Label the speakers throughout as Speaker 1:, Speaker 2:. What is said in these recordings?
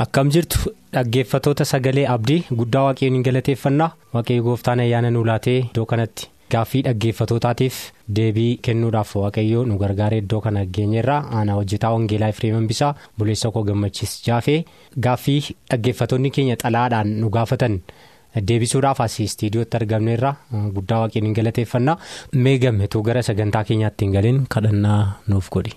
Speaker 1: Akkam jirtu dhaggeeffatoota sagalee abdii guddaa waaqayyoon hin galateeffannaa? Waaqayyo gooftaan ayyaana nu laatee iddoo kanatti gaaffii dhaggeeffatootaatiif deebii kennuudhaaf waaqayyo nu gargaaree iddoo kana geenyerraa aanaa hojjetaa wangeelaa Efreeman Bisaa buleessa koo gammachiis jaafee gaaffii dhaggeeffatoonni keenya xalaadhaan nu gaafatan deebisuudhaaf asii istiidiyootti argamneerra guddaa waaqayyoon hin galateeffannaa. Mee gammetuu gara sagantaa keenyaatti hin galiin kadhannaa nuuf godhi.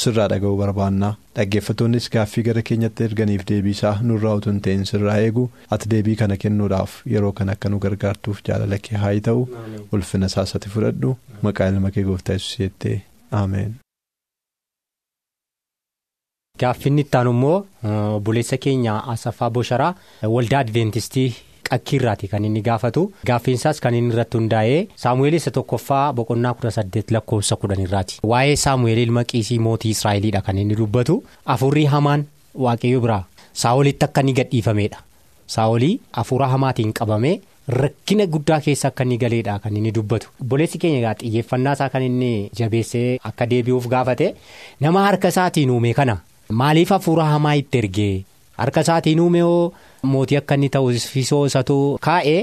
Speaker 2: Sirraa dhaga'uu barbaannaa dhaggeeffatoonnis gaaffii gara keenyatti erganiif deebiisaa nurraa utuu hin ta'in sirraa eegu. Ati deebii kana kennuudhaaf yeroo kana akka nu gargaartuuf jaalala kee haa ta'u. Ulfina saasati fudhadhu. Maqaa ilma kee gooftaa yesuus jettee ameen.
Speaker 1: gaaffinni itti aanu immoo buleessa keenya asaffaa bosharaa waldaa adventistii. Qakkiirraati kan inni gaafatu. Gaaffiinsaas kan inni irratti hundaa'ee saamu'eel isa tokkoffaa boqonnaa kudha saddeet lakkoofsa kudhanirraati waa'ee saamu'eel ilma qiisii mootii israa'eliidha kan inni dubbatu. Afurrii hamaan waaqayyo biraa. Saa'olitti akka inni gadhiifameedha. Saa'olii hafuura hamaatiin qabamee rakkina guddaa keessa akka inni galeedha kan inni dubbatu. Obboleessi keenya xiyyeeffannaa isaa kan inni jabeessee akka deebi'uuf gaafate. Nama harka isaatiin uume kana maaliif hafuura hamaa itti ergee? Harka isaatiin uume mootii akka inni ta'uufisoo isatu kaa'ee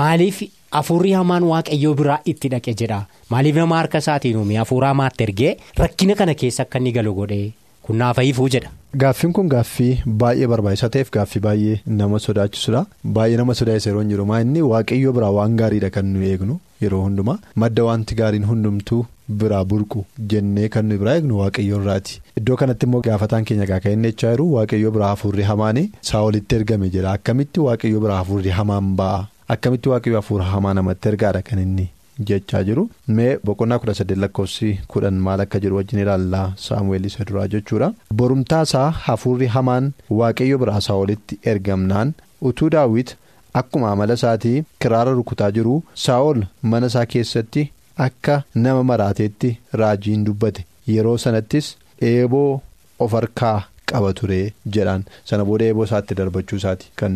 Speaker 1: maaliif hafuurri hamaan waaqayyoo biraa itti dhaqe jedha maaliif nama harka isaatiin uume hafuura hamaatti ergee rakkina kana keessa akka inni galu godhee kunnaafayiifuu jedha.
Speaker 2: Gaaffiin kun gaaffii baay'ee barbaachisaa ta'eef gaaffii baay'ee nama sodaachisudha baay'ee nama sodaachisa yeroo hin jiru inni waaqayyoo biraa waan gaariidha kan nu eegnu yeroo hundumaa madda wanti gaariin hundumtuu. Biraa burqu jennee kan nu biraa eegnu waaqayyoo irraati. Iddoo kanatti immoo gaafataan keenya gaaka inni jechaa jiru waaqayyoo biraa hafuurri hamaan saawolitti ergame jedha akkamitti waaqayyoo biraa hafuurri hamaan ba'a? Akkamitti waaqayyoo hafuura hamaa namatti ergaadha kan inni jechaa jiru? Mee boqonnaa kudha saddeet lakkoofsi kudhan maal akka jiru wajjin ilaallaa saamu'eel isa duraa jechuudha. Borumtaasaa hafuurri hamaan waaqayyoo biraa saawolitti ergamnaan utuu daawwit akkuma amala isaatii kiraara rukutaa jiru. Saa'ol mana isaa keessatti. Akka nama maraateetti raajiin dubbate. Yeroo sanattis eeboo of harkaa qaba ture jedhaan sana booda eeboo isaatti darbachuu isaati kan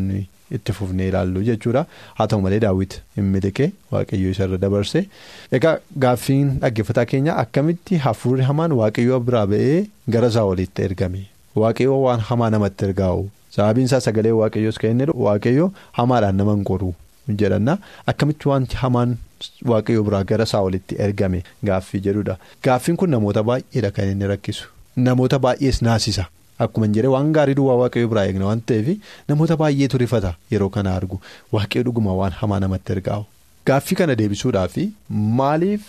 Speaker 2: itti fufnee ilaallu jechuudha. Haa ta'u malee daawwit hin miliqee waaqayyoo isarra dabarse egaa gaaffiin dhaggeeffataa keenya akkamitti hafuurri hamaan waaqayyoo biraa ba'ee gara saawolitti ergame? Waaqayyoo waan hamaa namatti ergaa'u. Sababiin isaa sagalee waaqayyoos kan inni waaqayyoo hamaadhaan nama hin qoru jedhanna. Akkamitti wanti hamaan. Waaqayyoo biraa gara saawolitti ergame gaaffii jedhudha gaaffiin kun namoota baay'eedha kan inni rakkisu. Namoota baay'ees naasisa. Akkuma hin jedhe waan gaarii duwwaa waaqayyoo biraa eegna waan ta'eef namoota baay'eetu rifata yeroo kana argu. Waaqayyoo dhuguma waan hamaa namatti ergaa'u. Gaaffii kana deebisuudhaaf maaliif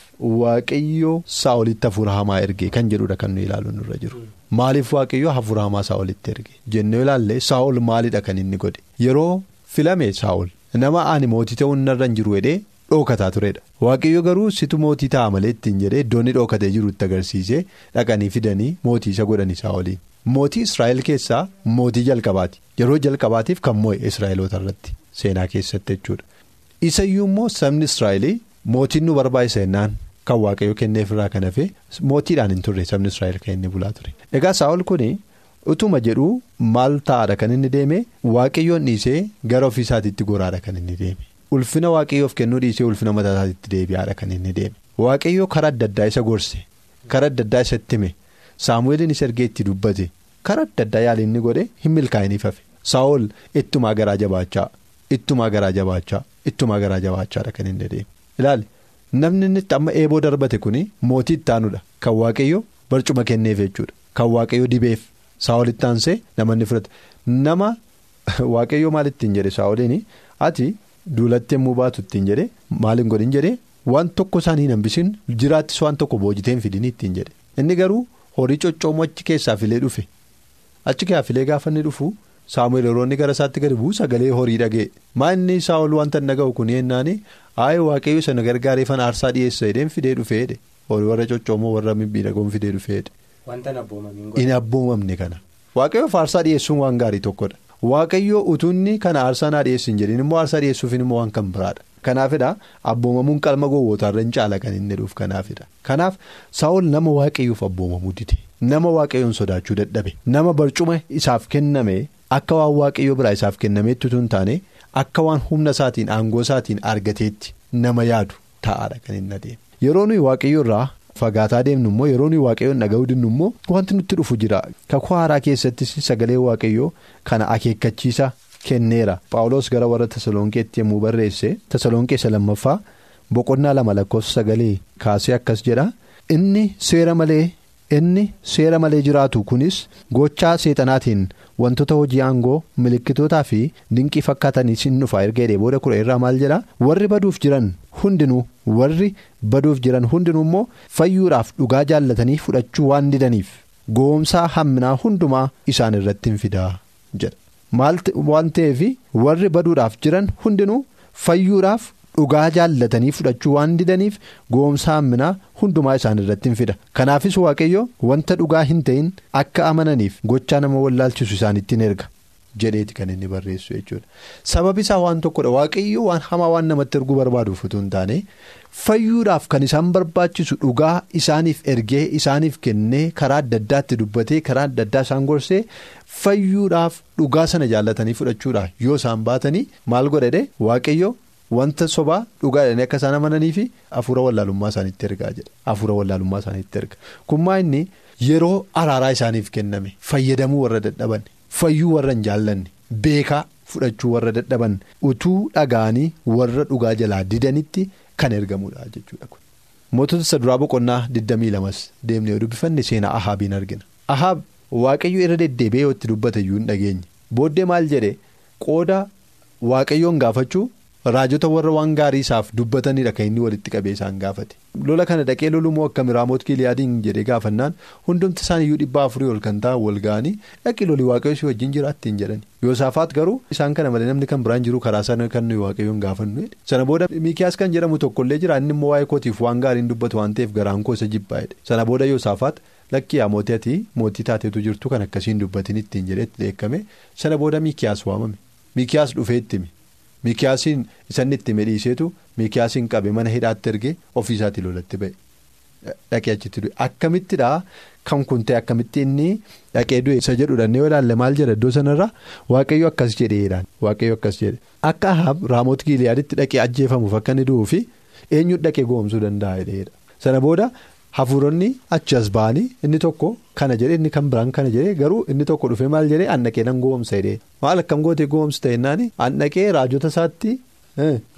Speaker 2: waaqayyoo saawolitti hafuura hamaa erge kan jedhudha kan nu ilaalu nurra jiru? Maaliif waaqayyoo hafuura hamaa saawolitti erge? Jennee ilaalle saawol maalidha kan inni godhe? Yeroo filame saawol nama ani mootii ta'uun narra hin jiru jedhee. dhookataa turedha waaqayyo garuu situ mootii ta'a malee ittiin jedhee iddoonni dhookatee jiru itti agarsiisee dhaqanii fidanii mootii isa godhan isaa waliin. Mootii israa'el keessaa mootii jalqabaati. Yeroo jalqabaatiif kan moo'e israa'eloota irratti seenaa keessatti jechuudha. Isayyuu immoo sabni israa'elii mootiin nu barbaachisa jennaan kan waaqayyo kenneef irraa kan hafe mootiidhaan hin turre sabni israa'el kan inni bulaa ture. Egaa saa'ol kun utuma jedhu maal ta'aadha kan inni deeme. Waaqayyoon dhiisee gara ofiisaatiitti goraadha kan inni deeme. ulfina waaqayyoof kennuu dhiisee ulfina mataa isaatti deebi'aadha kan inni deeme. Waaqayyoo karaa adda addaa isa gorse karaa adda addaa isatti hime. Saamu'eeliin isa ergee itti dubbate karaa adda addaa yaali inni godhe hin milkaa'iniif hafe. Saa'ol ittumaa garaa jabaachaa ittumaa garaa jabaachaa ittumaa garaa jabaachaadha kan inni deemu. Ilaali. Namni inni amma eeboo darbate kuni mootii itti aanudha kan waaqayyo barcuma kenneef jechuudha. Kan waaqayyo dibeef saawolitti aansee namoonni fudhate. Nama waaqayyo maal ittiin jedhe saawoliin ati duulatti yommuu baatu ittiin jedhe maaliin godhin jedhe? Waan tokko isaanii hin hambisiin jiraattis waan tokko boojitee hin fidin ittiin jedhe. Inni garuu horii coccoomoo achi keessaa filee dhufe. Achi keessaa filee gaafa inni dhufu. Saamu'eel yeroo inni gara isaatti gadi bu'u sagalee horii dhaga'e. Maa inni saawol wanta hin dhaga'u kun yennaani aayee waaqayyo sana gargaareeffan aarsaa dhiyeessa jedheen fidee dhufeedhe horii warra coccoomoo warra miidhagoon fidee dhufeedhe.
Speaker 1: Wanta
Speaker 2: hin abboomamne kana waaqayyoof aarsaa dhiyeessuun waan gaarii tokkodha waaqayyo utuunni kana aarsaa naa dhiyeessin jedhin immoo aarsaa dhiyeessuufin immoo waan kan biraadha kanaafidha abboomamuun qalma gowwootaarra hin caala kan inni dhuuf kanaafidha kanaaf saawol nama waaqayyoof abboomamuu dide nama waaqayyoon sodaachuu dadhabe nama barcuma isaaf kenname. Akka waan waaqayyoo biraa isaaf kennameetti hin taane akka waan humna isaatiin aangoo isaatiin argateetti nama yaadu taa'aadha kan inni adeemu. Yeroo nuyi waaqayyo irraa fagaataa deemnu immoo yeroo nuyi waaqayyoon dhaga'uu dinnu immoo wanti nutti dhufu jira. Kakuu haaraa keessattis sagalee waaqayyoo kana akeekkachiisa kenneera. Paawuloos gara warra Tasalonqeetti yommuu barreesse Tasalonqeessa lammaffaa boqonnaa lama lakkoofsa sagalee kaasee akkas jedha. Inni seera malee. Inni seera malee jiraatu kunis gochaa seexanaatiin wantoota hojii aangoo milikkitootaa fi dinqii fakkaatanii sin dhufaa erga jedhee booda kudha irraa maal jedha warri baduuf jiran hundinuu warri baduuf jiran hundinuu immoo fayyuudhaaf dhugaa jaallatanii fudhachuu waan didaniif goomsaa hamminaa hundumaa isaan irratti hin fidaa jedha maal waan ta'eef warri baduudhaaf jiran hundinuu fayyuudhaaf. Dhugaa jaallatanii fudhachuu waan didaniif goomsaa hamminaa hundumaa isaan irratti hin fida. Kanaafis waaqayyo wanta dhugaa hin ta'in akka amananiif gochaa nama wallaalchisu isaanitti hin erga jedheeti kan inni barreessu jechuudha. Sababi isaa waan tokkodha. Waaqayyo waan hamaa waan namatti erguu barbaaduuf utuu hin taane fayyuudhaaf kan isaan barbaachisu dhugaa isaaniif ergee isaaniif kennee karaa adda addaatti dubbatee karaa adda addaa isaan gorsee fayyuudhaaf dhugaa sana jaallatanii fudhachuudha. Yoo isaan baatanii maal godhedhe waaqayyo. Wanta sobaa dhugaadhaan akka isaan amananii fi hafuura wallaalummaa isaaniitti ergaa jedha. Hafuura wallaalummaa isaaniitti erga. Kummaa inni yeroo araaraa isaaniif kenname fayyadamuu warra dadhaban fayyuu warra hin jaallanne beekaa fudhachuu warra dadhaban utuu dhaga'anii warra dhugaa jalaa didanitti kan ergamudha jechuudha. Mootota isa duraa boqonnaa 22 deemnee dubbifanne seenaa Ahaabiin argina. Ahaab waaqayyo irra deddeebi'ee itti dubbata iyyuu hin dhageenye. Booddee maal jedhe qooda waaqayyoon gaafachuu. Raajota warra waan gaarii isaaf dubbatanidha kan inni walitti qabee isaan gaafate. Lola kana dhaqee lolumoo akka miraamoot Giliyaadiin jedhee gaafannaan hundumti isaan iyyuu dhibbaa afurii ol kan ta'an wal ga'anii dhaqii lolii waaqayyoo wajjin jiraattiin jedhani. Yoosaafaat garuu isaan kana malee namni kan biraan jiru karaa sana kan nuyi waaqayyoon gaafannu. Sana booda Mikiyaas kan jedhamu tokkollee jira inni immoo waa'ee kootiif waan gaariin dubbatu waan ta'eef garaan koo isa jibbaa'edha. Sana booda Yoosaafaat lakkii yaa mootii ati mootii taateetu jirtu kan akkasiin dubbatin ittiin jedhetti dheekkame sana booda Mikiyaas waamame. Mikiyaas dhufee ittimi. Mikiyaasiin isanni itti midhiiseetu mikiyaasiin qabe mana hidhaatti ergee ofiisaatii lolatti ba'e. Dhaqee achitti du'e. Akkamittidhaa kan kun ta'e akkamitti inni dhaqee du'e? Isa jedhuudhaan yoo ilaalle maal jedha? Iddoo sanarraa waaqayyo akkas jedheedhaan waaqayyo akkas jedhe. Akka Ahaab raamoota Giliyaaditti dhaqee ajjeefamuuf akka inni du'uu fi eenyutu dhaqee goomsuu danda'a jedheedha. Sana booda hafuuronni achi as ba'anii inni tokko kana jedhe inni kan biraan kana jedhe garuu inni tokko dhufee maal jedhee annaqee nan goomsa jedhee maal akkam gootee goomsa ta'ennaan annaqee raajota isaatti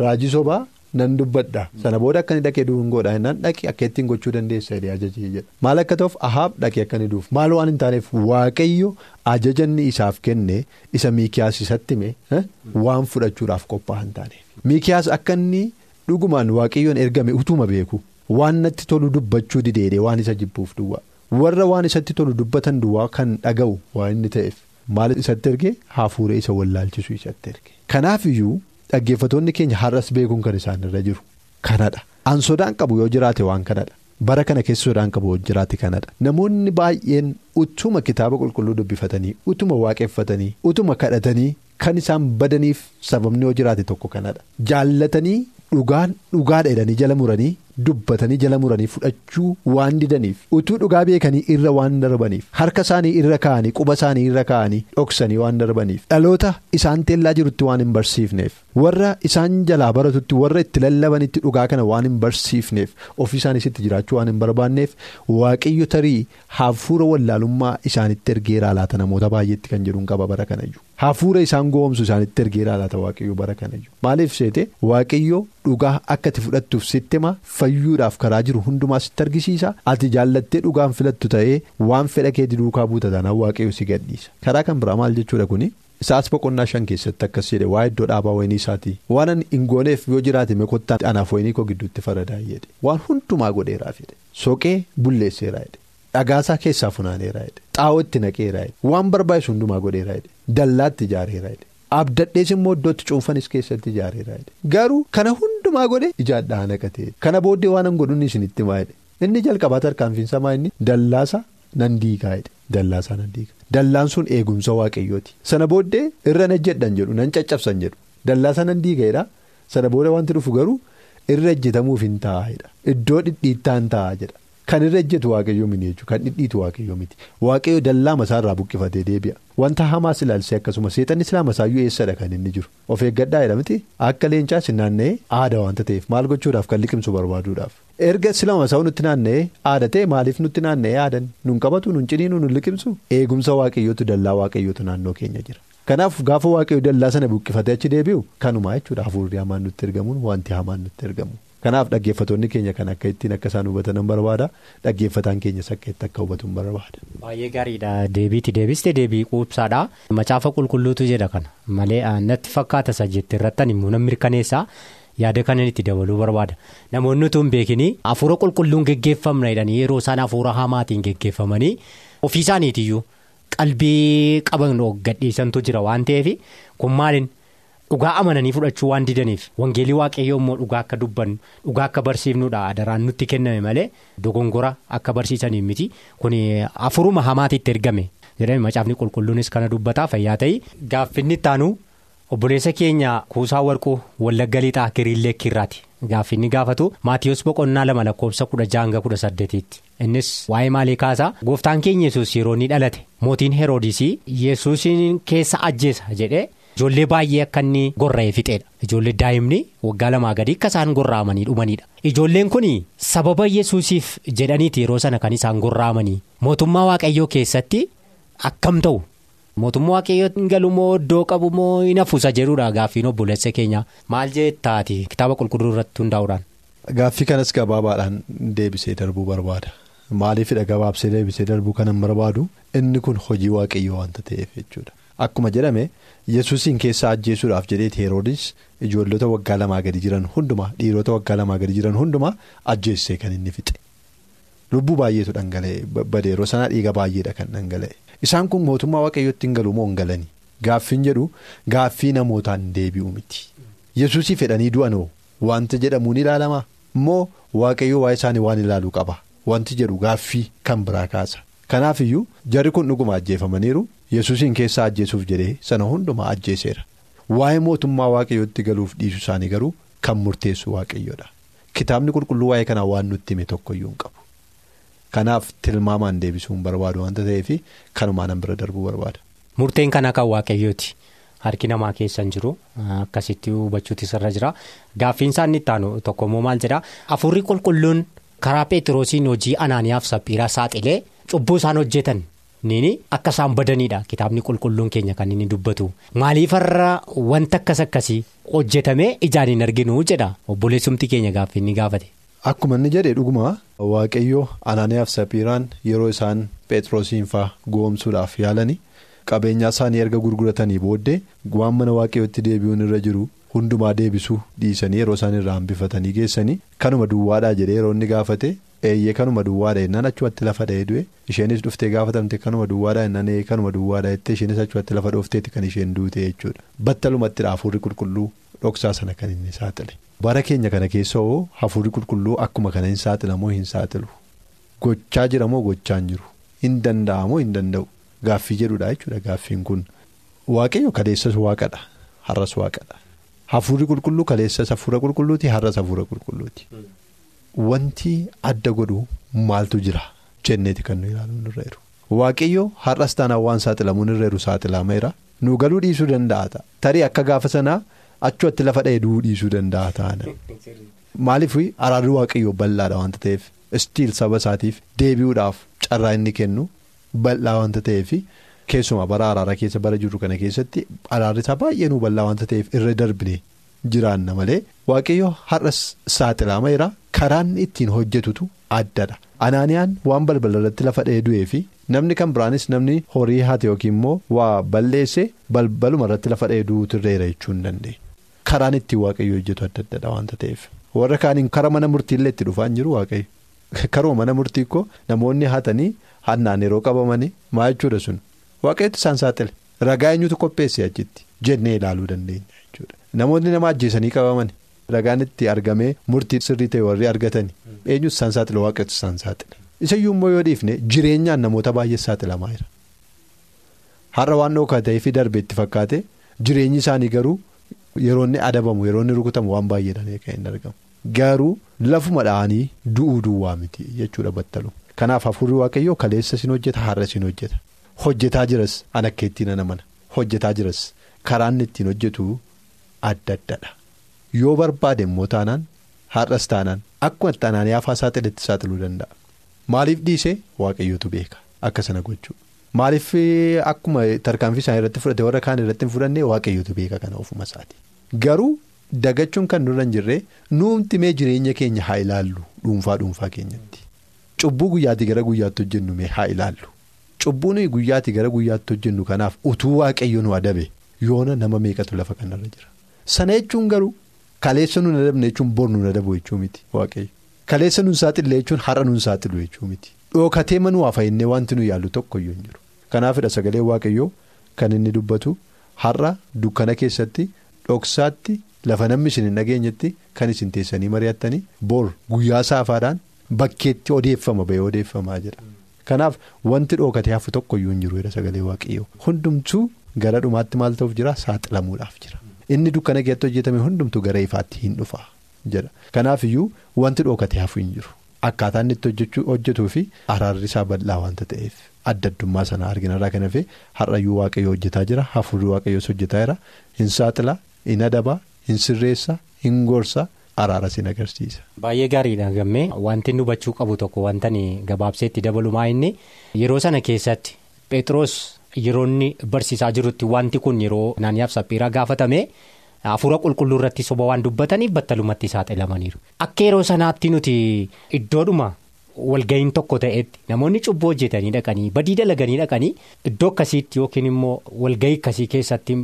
Speaker 2: raajii sobaa. Nan dubbadha. Sana booda akka inni dhaqee duungoodha jennaan dhaqee akka ittiin gochuu dandeessa jedhee ajajee jedha. Maal akka ta'uuf ahaab dhaqee akka duuf maal waan hin taaneef waaqayyo ajajanni isaaf kenne isa miikiyaas isatti hime waan fudhachuudhaaf qophaa'aa hin taaneef. Miikiyaas akka inni dhugumaan waaqayyoon ergame utuma beeku waan natti tolu dubbachuu dideedee waan isa jibbuuf duwwaa warra waan isatti tolu dubbatan duwwaa kan dhaga'u waan inni ta'eef maal isatti ergee hafuuree isa wallaalchisu isatti erge kanaafiyyuu. Dhaggeeffatoonni keenya har'as beekuun kan isaan irra jiru kanadha. An sodaan qabu yoo jiraate waan kanadha. Bara kana keessa sodaan qabu jiraate kanadha. Namoonni baay'een utuma kitaaba qulqulluu dubbifatanii utuma waaqeffatanii utuma kadhatanii kan isaan badaniif sababni yoo jiraate tokko kanadha. Jaallatanii dhugaan dhugaadha jedhanii jala muranii dubbatanii jala muranii fudhachuu waan didaniif. Utuu dhugaa beekanii irra waan darbaniif harka isaanii irra kaa'anii quba isaanii irra kaa'anii dhoksanii waan darbaniif. Dhaloota isaan teellaa jirutti waan hin barsiifneef. Warra isaan jalaa baratutti warra itti lallabanitti dhugaa kana waan hin barsiifneef. Ofii isaaniisitti jiraachuu waan hin barbaanneef waaqayyo tarii hafuura wallaalummaa isaanitti ergeeraa laata namoota baay'eetti kan jedhuun qaba bara kanayyuu. Hafuura isaan goomsu isaanitti ergeeraa laata waaqayyo bara kanayyuu maaliif seete? Waaqayyo dhugaa akka itti fudhattuuf sitti hima fayyuudhaaf karaa jiru hundumaa sitti argisiisa. Ati jaallattee dhugaan filattu ta'ee waan fedha keetii duukaa buuta taanaan waaqayyo si gadhiisa. Karaa kan biraa maal jechuudha kuni? Isaas boqonnaa shan keessatti akkas jedhe waa iddoo dhaabaa wayinii isaatii waan hin gooneef yoo jiraate meekottaa anaaf wayinii koo gidduutti faradaa jedhe. Waan hundumaa godheeraa fedhe. Soqee bulleesseeraa jedhe. Dhagaasaa keessaa funaaneeraa jedhe xaa'oo itti naqeeraa jedhe waan barbaachisu hundumaa godheeraa jedhe. Dallaatti ijaareeraa jedhe abdadhees immoo iddootti cuunfanis keessatti ijaareeraa jedhe. Garuu kana hundumaa godhe ijaadhaa naqatee kana booddee waan hin godhuun isinitti maa jedhe inni jalqabaa tarkaanfiinsa maa inni dallaasa nan diigaa jedhe. Dallaasaa nan diigaa. Dallaan sun eegumsa waaqayyooti. Sana booddee irra na jedhan jedhu nan caccabsan jedhu. Dallaasa nan diigaadha sana booda wanti dhufu garuu irra ejjetamuuf hin taa'edha iddoo dhidhiittaan taa'a jedha. Kan irra ejjetu waaqayyoo miti jechuudha kan dhidhiitu waaqayyoo miti. Waaqayyo dallaa masaarraa buqqifatee deebi'a. Wanta hamaas ilaalsee akkasuma seexanni silaa masaayyuu eessadha kan inni jiru? Of eeggadhaa jedha miti. Akka leencaas naanna'ee aada wanta ta'eef maal gochuudhaaf kan liqimsu barbaaduudhaaf? Erga sila masaa'uu nutti naanna'ee aada ta'e maaliif nutti naanna'ee aadan? Nun qabatu nun ciniinuu nun liqimsu? Eegumsa waaqayyootu dallaa waaqayyootu naannoo keenya jira. Kanaaf gaafa waaqayyo dallaa sana buqqifatee achi deebi'u? Kanumaa jechuudha hafuurri hamaan nutti ergamuun wanti hamaan nutti ergamu. Kanaaf dhaggeeffattoonni keenya kan akka ittiin akka isaan hubatan barbaada. Dhaggeeffataan keenyas akka itti akka hubatu barbaada.
Speaker 1: Baay'ee gaariidha deebiitti deebiste deebii quubsaadha. Macaafa qulqulluutu jedha kana. Malee natti fakkaata isa jette irrattan immoo nan mirkaneessa yaada kanan itti dabaluu barbaada. Namoonni utuu hin beekinii hafuura qulqulluun geggeeffamna yeroo isaan hafuura hamaatiin geggeeffamanii ofii isaaniitiyyuu qalbii qaban gadhiisantu jira waan ta'eef. Kun maaliin. Dhugaa amananii fudhachuu waan didaniif wangeelii waaqayyoo immoo dhugaa akka dubbannu dhugaa akka barsiifnudha adaraan nutti kenname malee dogongora akka barsiisaniif miti. Kun afuruma hamaatitti ergame. Jedhame macaafni qulqulluunis kana dubbataa fayyaa ta'ii gaaffinni ittaanu obboleessa keenya kuusaa warquu wallagga lixaa kiriillee kirraati gaaffinni gaafatu maatiyoos boqonnaa lama lakkoofsa kudha jaanga kudha saddeetiitti. Innis waa'ee maalii kaasaa gooftaan keenya yesus yeroo inni dhalate. Mootiin heroodisii yesuusin keessa ajjeesa jedhee. Ijoollee baay'ee akka inni gorra'ee fixeedha. Ijoollee daa'imni waggaa lamaa gadii akka isaan gorra'amanii dhumanidha. Ijoolleen kun sababa yesuusiif jedhaniiti yeroo sana kan isaan gorra'amanii mootummaa waaqayyoo keessatti akkam ta'u mootummaa waaqayyoo hin galu moo iddoo qabu moo hin hafuusa jedhudha gaaffiin obboleessa keenya maal jettaati kitaaba qulqulluu irratti hundaa'uudhaan.
Speaker 2: Gaaffii kanas gabaabaadhaan deebisee darbuu barbaada. Maaliifidha gabaabsee deebisee darbuu kanan barbaadu inni kun hojii waaqayyoo waanta ta'eef jechuudha. Akkuma jedhame yesuusiin keessaa ajjeesuudhaaf jedheeti heroodis ijoollota waggaa lamaa gadi jiran hundumaa dhiirota waggaa lamaa gadi jiran hundumaa ajjeessee kan inni fixe. Lubbuu baay'eetu dhangala'e badeeroo sanaa dhiiga baay'eedha kan dhangala'e. Isaan kun mootummaa waaqayyootti hin galu moo hin galanii? Gaaffiin jedhu gaaffii namootaan deebi'u miti. Yesuusii fedhanii du'anoo wanti jedhamuun ilaalamaa? Moo waaqayyoo waa'ee isaanii waan ilaaluu qaba? Wanti jedhu gaaffii kan biraa kaasa. Kanaafiyyuu jarri kun dhuguma ajjeefamaniiru yesuusiin keessaa ajjeesuuf jedhee sana hundumaa ajjeeseera. Waa'ee mootummaa waaqayyootti galuuf dhiisu isaanii garuu kan murteessu waaqayyoodha. Kitaabni qulqulluu waa'ee kanaa waan nutti hime tokkoyyuu hin qabu. Kanaaf tilmaamaan deebisuu hin barbaadu waanta ta'eef kanumaan bira darbuu barbaada.
Speaker 1: Murteen kana kan waaqayyooti. Harki namaa keessa hin jiru akkasitti hubachuutu irra jira gaaffiin isaan itti aanu tokkommoo maal jedhaa afurri qulqulluun karaa Pheexroosiin hojii anaaniyaaf saphiiraa saaxilee cubbuu isaan hojjetan nini akka isaan badanidha kitaabni qulqulluun keenya kan inni dubbatu maaliifarra wanta akkas akkasii hojjetamee ijaan hin arginu jedha obboleessumti keenya gaaffii inni gaafate.
Speaker 2: Akkuma inni jedhe dhuguma waaqayyoo anaaniyaaf saphiiraan yeroo isaan Pheexroosiin fa'aa goomsuudhaaf yaalani. qabeenyaa isaanii erga gurguratanii booddee waan mana waaqayyootti deebi'uun irra jiru hundumaa deebisuu dhiisanii yeroo isaan irraa hambifatanii geessanii kanuma duwwaadhaa jedhee yeroo inni gaafate eeyyee kanuma duwwaadha jennaan achumatti lafa dha'ee du'e. Isheenis dhuftee gaafatamte kanuma duwwaadha jennaan eeyyee kanuma duwwaadha jettee isheenis achumatti lafa dhoofteetti kan isheen duute jechuudha. Battalumatti hafuurri qulqulluu dhoksaa sana kan inni saaxile. bara keenya kana keessa hoo hafuurri qulqulluu akkuma kana hin saaxilamoo hin saaxilu. Gochaa jiramoo gochaa hin jiru. Hin danda'amoo hin danda'u. Gaaffii jedhudha jechuudha gaaffiin kun. Waaqayyo kaleessas waaqadha har'as waaqadha Hafuurri qulqulluu kaleessas hafuura qulqulluuti har'as hafuura qulqulluuti. Wanti adda godhu maaltu jira jenneeti kan nu ilaalu irra jiru. Waaqayyo har'as taanaan waan saaxilamuun irra jiru saaxilameera. Nu galuu dhiisuu danda'a ta'a. Tarii akka gaafa sanaa achumatti lafa dheeduu dhiisuu danda'a taana. Maaliif araarri waaqayyoo bal'aadha waanta ta'eef istiil saba isaatiif deebi'uudhaaf carraa inni kennu bal'aa waanta ta'eef keessumaa bara araaraa keessa bara jirru kana keessatti araarri isaa baay'ee nu bal'aa waanta ta'eef irra darbine jiraanna malee waaqayyo har'as saaxilameera karaan ittiin hojjetutu addadha. Anaaniyaan waan balbala irratti lafa dheedu'ee fi namni kan biraanis namni horii haate yookiin immoo waa balleesse balbaluma irratti lafa dheeduutu irreera jechuu hin dandeenye. Karaan ittiin waaqayyo hojjetu adda addadha waanta ta'eef. Warra kaaniin kara mana murtiillee itti dhufaa hin jiru waaqayyo. Karoo mana murtii koo namoonni hatanii hannaan yeroo qabamanii maa jechuudha sun waaqayyooti isaan saaxile ragaa eenyutu qopheesse achitti jennee ilaaluu dandeenya. Namoonni nama ajjeesanii qabaman ragaan itti argamee murtii sirrii ta'e warri argatanii eenyutu isaan saaxile waaqayyooti isaan saaxile. Isayyuu immoo yoo dhiifne jireenyaan namoota baay'ee saaxilamaa jira. Har'a waan dhookaa ta'ee fi darbe itti fakkaate jireenyi isaanii garuu yeroo inni adabamu yeroo inni rukutamu waan baay'eedhaan kan hin argamu. Garuu lafuma dha'anii du'uu duwwaa miti jechuudha battalu. Kanaaf hafuurri waaqayyoo kaleessa sin hojjeta har'a sin hojjeta. Hojjetaa jiras an akka ittiin mana hojjetaa jiras karaan ittiin hojjetu adda addadha. Yoo barbaade immoo taanaan har'as taanaan akkuma itti anaanii afaa saaxiletti saaxiluu danda'a. Maaliif dhiisee waaqayyootu beeka akka sana gochuu maaliif akkuma tarkaanfii isaanii irratti fudhate warra kaan irratti hin fudhanne waaqayyootu beeka kana ofuma isaati. Garuu dagachuun kan nurra hin jirre nuumti mee jireenya keenya haa ilaallu dhuunfaa dhuunfaa keenyatti. Cubbuu guyyaatii gara guyyaatti hojjennu mee haa ilaallu. Cubbuun guyyaatii gara guyyaatti hojjennu kanaaf utuu waaqayyo nu adabe yoona nama meeqatu lafa kanarra jira. Sana jechuun garuu kaleessa nun adabne jechuun bor nun adabu jechuu miti waaqayyo. Kaleessa nun saaxille jechuun har'a nun saaxilu jechuu miti. Dhookatee manuu hafa'innee wanti nu yaallu tokkoyyuu hin jiru. Kanaafidha sagalee waaqayyoo kan inni dubbatu har'a dukkana keessatti dhoksaatti lafa namni isin hin dhageenyetti kan isin teessanii mari'attanii bor guyyaa saafaadhaan bakkeetti odeeffama ba'ee odeeffamaa jira. Kanaaf wanti dhookatee hafu tokkoyyuu hin jiru sagalee waaqayyoo hundumtuu gara dhumaatti maal ta'uuf jira saaxilamuudhaaf jira. Inni dukkana keessatti hojjetame hundumtuu gara ifaatti hin dhufa jedha. Kanaaf iyyuu wanti dhookatee hafu hin jiru. Akkaataa inni itti hojjetuu fi araarri isaa bal'aa waanta ta'eef adda addummaa sana arginarraa kan hafe har'ayyuu waaqayyo hojjetaa jira hafuurri waaqayyoos hojjetaa jira hin saaxila hin adaba hin sirreessa hin gorsa araara sin agarsiisa.
Speaker 1: Baay'ee gaariidha gammee wanti inni hubachuu qabu tokko wanta gabaabseetti dabalumaa inni yeroo sana keessatti Pheexroos yeroo inni barsiisaa jirutti wanti kun yeroo naanniyaaf saphiiraa gaafatame. Hafuura qulqulluu irratti soba waan dubbataniif battalumatti saaxilamaniiru. Akka yeroo sanaatti nuti iddoodhuma walga'iin tokko ta'etti namoonni cubbuu hojjetanii dhaqanii badii dalaganii dhaqanii iddoo akkasiitti yookiin immoo walga'ii akkasii keessatti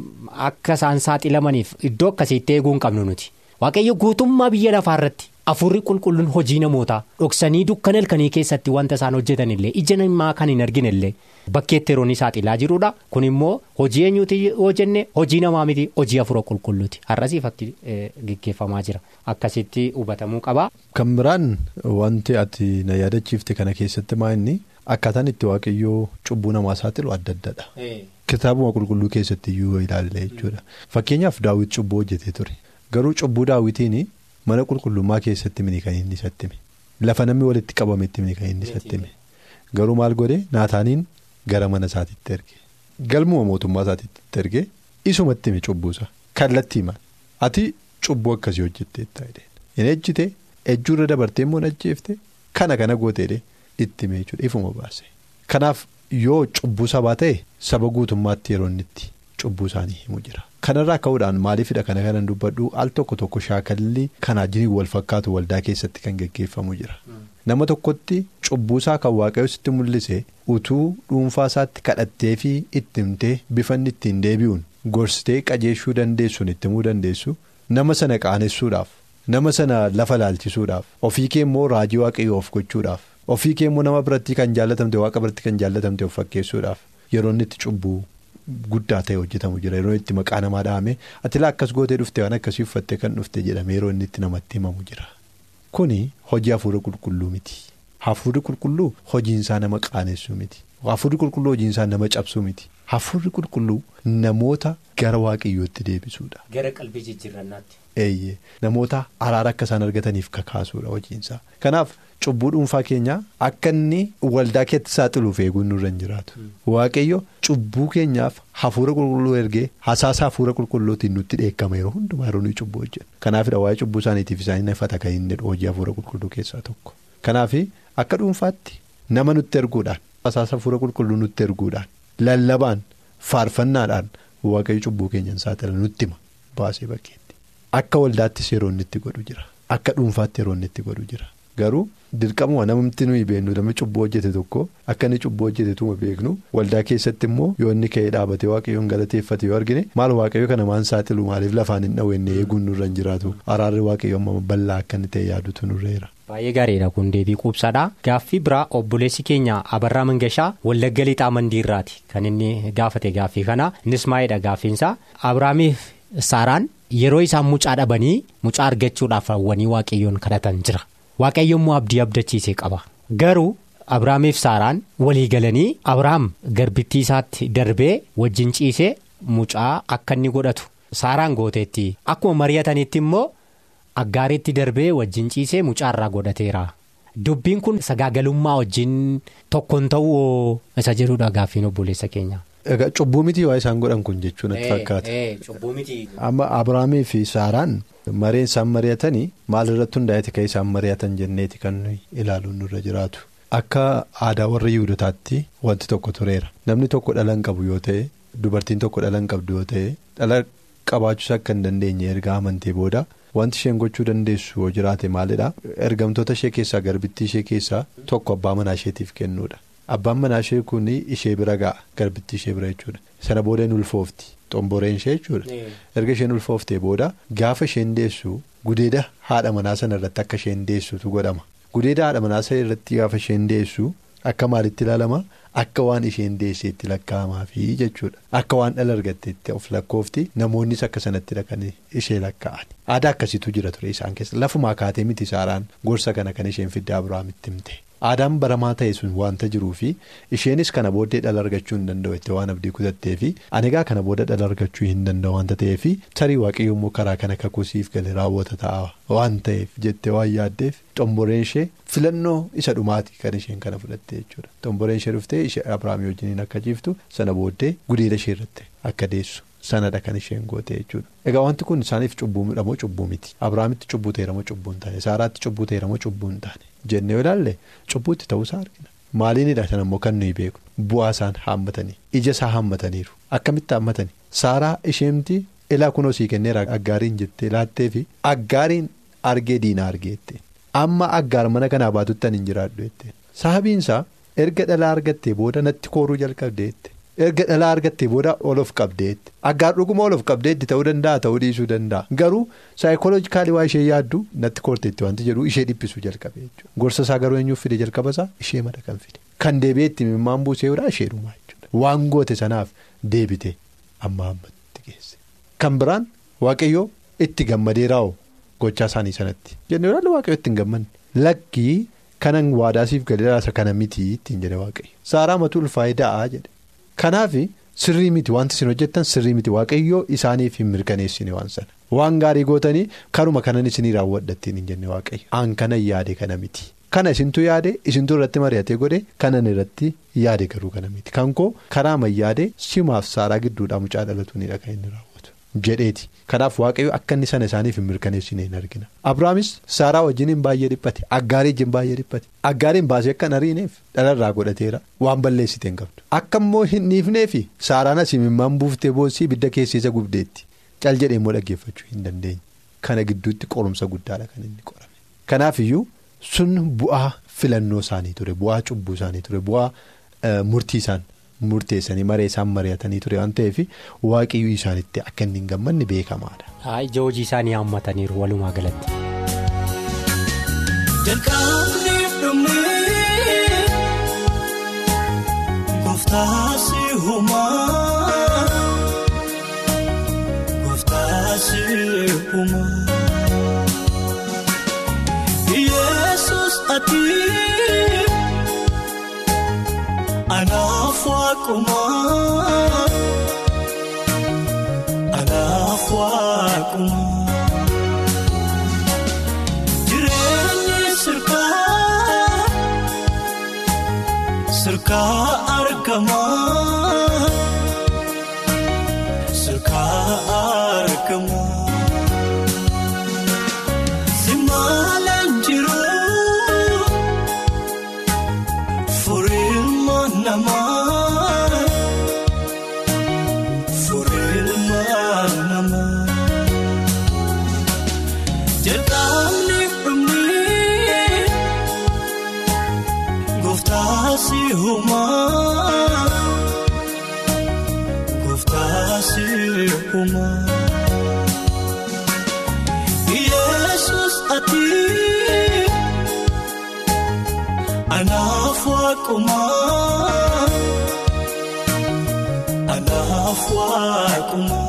Speaker 1: akka isaan saaxilamaniif iddoo akkasiitti eeguu hin qabnu nuti. Waaqayyo guutummaa biyya lafaa hafuurri qulqulluun hojii namootaa dhoksanii dukkana halkanii keessatti wanta isaan hojjetanillee ija namaa kan hin arginellee bakkeetti yeroon saaxilaa jirudha kun immoo hojii eenyuuti yoo jenne hojii namaa miti? Hojii hafuura qulqulluuti. Har'asii fakki gaggeeffamaa jira. Akkasitti hubatamuu qaba.
Speaker 2: Kan biraan wanti ati na yaadachiifte kana keessatti maa inni? Akkaataan itti waaqayyoo cubbuu namaa saaxilu adda addadha. Kitaabuma qulqulluu keessatti iyyuu ilaalle jechuudha. Fakkeenyaaf daawwit cubbuu hojjetee ture. Garuu cubbuu daawwitiin. Mana qulqullummaa keessatti mini kan inni isatti hime lafa namni walitti qabametti mini kan inni isatti hime garuu maal godhe? Naataaniin gara mana isaatiitti erge. Galmuma mootummaa isaatiitti erge. Isumatti hime cubbuusa kallattii himan ati cubbuu akkasii hojjetteetta hin ejjite. Ejjuurra dabartee immoo ajjeefte. Kana kana gooteedhe itti hime jechuudha. Ifuma baase. Kanaaf yoo cubbuu sabaa ta'e saba guutummaatti yeroo inni itti cubbuu isaanii himu jira. Kanarraa ka'uudhaan maaliifidha kana kanan dubbadhu al tokko tokko shaakalli kanaa jiniin wal fakkaatu waldaa keessatti kan geggeeffamu jira. Nama tokkotti cubbuusaa kan waaqayyo sitti mul'ise utuu dhuunfaa isaatti kadhattee fi itti himtee bifanni ittiin deebi'uun gorsitee qajeeshuu dandeessuun itti himuu dandeessu nama sana qaanessuudhaaf nama sana lafa laalchisuudhaaf ofii kee immoo raajii waaqayyoo of gochuudhaaf ofii kee immoo nama biratti kan jaallatamte waaqa biratti kan jaallatamte of fakkeessuudhaaf yeroo inni itti cubbuu. Guddaa ta'e hojjetamu jira yeroo itti maqaa namaa dhahame ati laa akkas gootee dhufte waan akkasii uffattee kan dhufte jedhame yeroo inni itti namatti himamu jira. Kuni hojii hafuura qulqulluu miti. Hafuurri qulqulluu hojiinsaa nama qaanessuu miti. Hafuurri qulqulluu hojiin isaa nama cabsuu miti. Hafuurri qulqulluu namoota gara waaqayyootti deebisuudha.
Speaker 1: Gara qalbii jijjiirrannaatti.
Speaker 2: Eeyyee namoota araara akka isaan argataniif kakaasuudha hojiinsaa. Kanaaf cubbuu dhuunfaa keenyaa akka inni waldaa keetti saaxiluuf eeguun nurra hin jiraatu. Waaqayyo cubbuu keenyaaf hafuura qulqulluu ergee hasaasa hafuura qulqulluutiin nutti dheekkama yeroo hundumaa yeroo nuyi cubbuu hojjennu. Kanaafidha waa'ee cubbuu isaaniitiif isaan hin ifata kan inni hojii hafuura qulqulluu keessaa tokko. Kanaaf akka dhuunfaatti nama nutti erguudhaan hasaasa hafuura qulqulluu nutti erguudhaan lallabaan faarfannaadhaan waaqayyo cubbuu keenyan saaxila nutti hima baasee bakkeetti. Akka waldaattis yeroo inni itti godhu jira. Akka dhuunfaatti yeroo inni itti godhu jira. Garuu dirqamuma namatti nuyi beeknu namni cubbuu hojjete tokko akka inni cubbuu hojjetetuma beeknu waldaa keessatti immoo yoo inni ka'ee dhaabatee waaqayyoon galateeffate yoo argine maal waaqayyo kana maan saaxilu maaliif lafaan hin dhawenne eeguun nurra hin jiraatu araarri waaqayyo amma bal'aa akka inni ta'e yaadutu nurreera.
Speaker 1: Baay'ee gaariidha kun deebii quubsaadha. Gaaffii biraa obboleessi keenya Abarraa Mangashaa Wallagga Lixaa Mandiirraati kan inni gaafate gaaffii kana innis maayidha gaaffiinsa Abiraamiif Saaraan yeroo isaan mucaa dhabanii mucaa argachuudhaaf hawwanii waaqayyoon kadhatan jira. Waaqayyo immoo abdii abdachiisee qaba. Garuu Abiraamiif Saaraan walii galanii Abiraam garbittii isaatti darbee wajjin ciisee mucaa akka inni godhatu Saaraan gooteetti akkuma mari'atanitti immoo. Aggaariitti darbee wajjin ciisee mucaarraa godhateera. Dubbiin kun sagaagalummaa wajjin tokkoon ta'uu isa jedhudha gaaffiin obboleessa keenya.
Speaker 2: Egaa cubbuu miti waa isaan godhan kun jechuun natti fakkaata. Amma Abiraamii fi Saaraan mareen isaan mari'atanii maal irratti hundaa'eeti kan isaan mari'atan jenneeti kan ilaaluun nurra jiraatu. Akka aadaa warra Yihudotaatti wanti tokko tureera. Namni tokko dhala hin qabu yoo ta'e dubartiin tokko dhala hin qabdu yoo ta'e dhala qabaachuus akka hin dandeenye erga amantee booda. Wanti isheen gochuu dandeessu yoo jiraate maalidha ergamtoota ishee keessaa garbittii ishee keessaa tokko abbaa manaa isheetiif kennuudha. Abbaan manaa ishee kun ishee bira ga'a garbittii ishee bira jechuudha. Sana booda hin ulfoofti xomboreen ishee jechuudha. Erga isheen ulfooftee booda gaafa isheen deessu gudeeda haadha manaa sana irratti akka isheen deessutu godhama. Gudeeda haadha manaa sana irratti gaafa isheen deessu akka maalitti ilaalama akka waan isheen deesseetti lakkaa'amaafi jechuudha. Akka waan dhala argatteetti of lakkoofti namoonnis akka sanatti dhaqan ishee lakkaa'an. Aadaa akkasiitu jira ture isaan keessa lafumaa kaatee miti saaraan gorsa kana kan isheen fiddaa Abiraamitti himte. Aadaan baramaa ta'e sun wanta jiruufi isheenis kana booddee dhala argachuu hin danda'u waan abdii kutatteefi ani egaa kana booda dhala argachuu hin danda'u wanta ta'eefi tarii waaqayyo immoo karaa kana kakuusiif galee raawwata ta'a waan ta'eef jettee waan yaaddeef xomboreen ishee filannoo isa dhumaati kan isheen kana fudhatte jechuudha. Xomboreen ishee dhuftee ishee Abiraamii wajjiniin akka jiiftu sana booddee gudeeda ishee irratti akka deessu. Sanadha kan isheen goote jechuudha. Egaa wanti kun isaaniif cubbuudha moo cubbuu miti? Abiraamitti cubbuu ta'eera moo cubbuu hin taane? Saaraatti cubbuu ta'eera moo cubbuu hin taane? Jennee yoo ilaalle cubbuutti ta'uusaa argina. Maaliinidha sana immoo kan nuyi beeku? Bu'aa isaan haammatanii. Ija isaa haammataniiru. Akkamitti haammatanii? Saaraa isheemti ilaa kunoo sii kenneera aggaariin jettee laattee fi aggaariin argee diina argeette. Amma aggaar mana kanaa baatutti ani hin jiraadhu jettee. Sababiinsaa erga dhalaa argattee booda natti kooruu jalqabdeette. Erga dhalaa argattee booda ol of qabdeetti aggaar dhuguma ol of qabdeetti ta'uu danda'a ta'uu dhiisuu danda'a. Garuu saayikooloojikaalii waa ishee yaaddu natti koorteetti wanti jedhu ishee dhiphisuu jalqabe jechuudha. Gorsa isaa garuu eenyuuf fide jalqabasaa ishee mada kan fide. Kan deebi'eetti mimmaan buuseedhaa isheedhumaa jechuudha. Waan goote sanaaf deebite amma ammatti geesse. Kan biraan waaqayyoo itti gammadee raawwu gochaa isaanii sanatti. Jennee ilaalu waaqayyoo itti hin gammanne. Lakkii kanan waadaasiif gadaasa kana miti ittiin jedhe waaqayyo saaraa matuu ulfaayida'aa jedhe. Kanaaf sirrii miti wanti isin hojjettan sirrii miti. Waaqayyoo isaaniif hin mirkaneessine waan sana. Waan gaarii gootanii karuma kanan isinii raawwadhattiin hin jenne waaqayyo. Aan kanan yaade kana miti. Kana isintu yaade isintu irratti mari'atee godhe kanan irratti yaade garuu kana miti. Kan koo karaa mayyaade simaaf saaraa gidduudhaa mucaa dhalatuunidha kan inni raawwatu jedheeti. Kanaaf waaqayyo akka inni sana isaaniif hin mirkaneessine hin argina. Abrahaamis saaraa wajjiniin baay'ee dhiphate. Aggaarii wajjin baay'ee dhiphate. Aggaariin baasee akka hin ariineef dhalarraa godhateera. Waan balleessite hin qabdu. Akka immoo hin dhiifneefi saaraan asii mimmaan buuftee boossii ibidda keessa gubdeetti cal jedhee immoo dhaggeeffachuu hin dandeenye. Kana gidduutti qorumsa guddaadha kan inni qorame. Kanaaf iyyuu sun bu'aa filannoo isaanii ture bu'aa cubbuu isaanii ture bu'aa murtii isaan murteessanii maree isaan mari'atanii ture waan ta'eef waaqiyyuu isaanitti akka inni hin gammanne beekamaadha.
Speaker 1: Ija hojii isaanii haammataniiru walumaa galatti.
Speaker 3: Gooftaasi uumaa sirkaa si humaa gooftaa si humaa. Yesus ati anaaf waaqumaa anaaf waaqumaa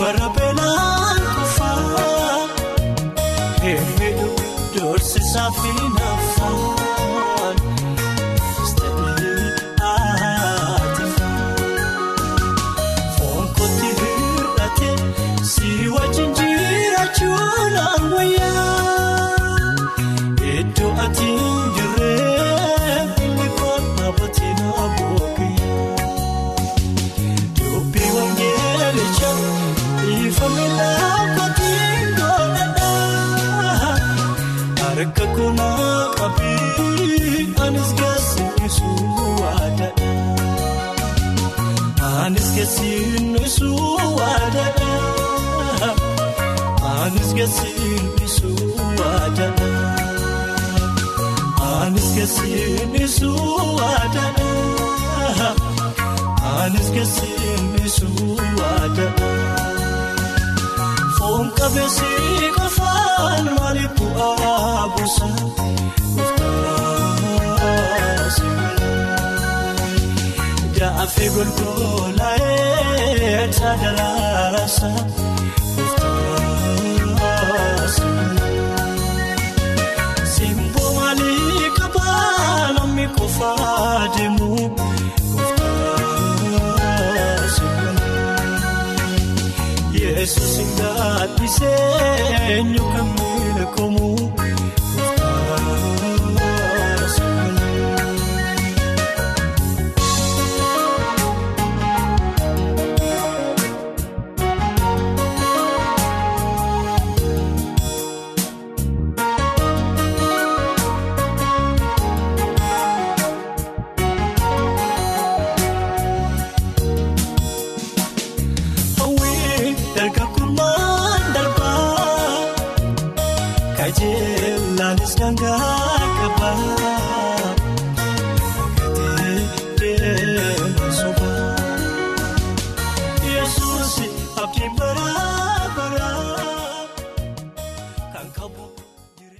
Speaker 3: inni Anis keessiin isuu waadana. Anis keessiin isuu waadana. Foon qabeessi qofaan maaliif bu'aa buusa? Gooftaas Jaafi golgolaa'ee taadalaasa gooftaasi. Qofaa deemu gooftaasi. Yesuus hin gaaddisee eenyu kan beekamu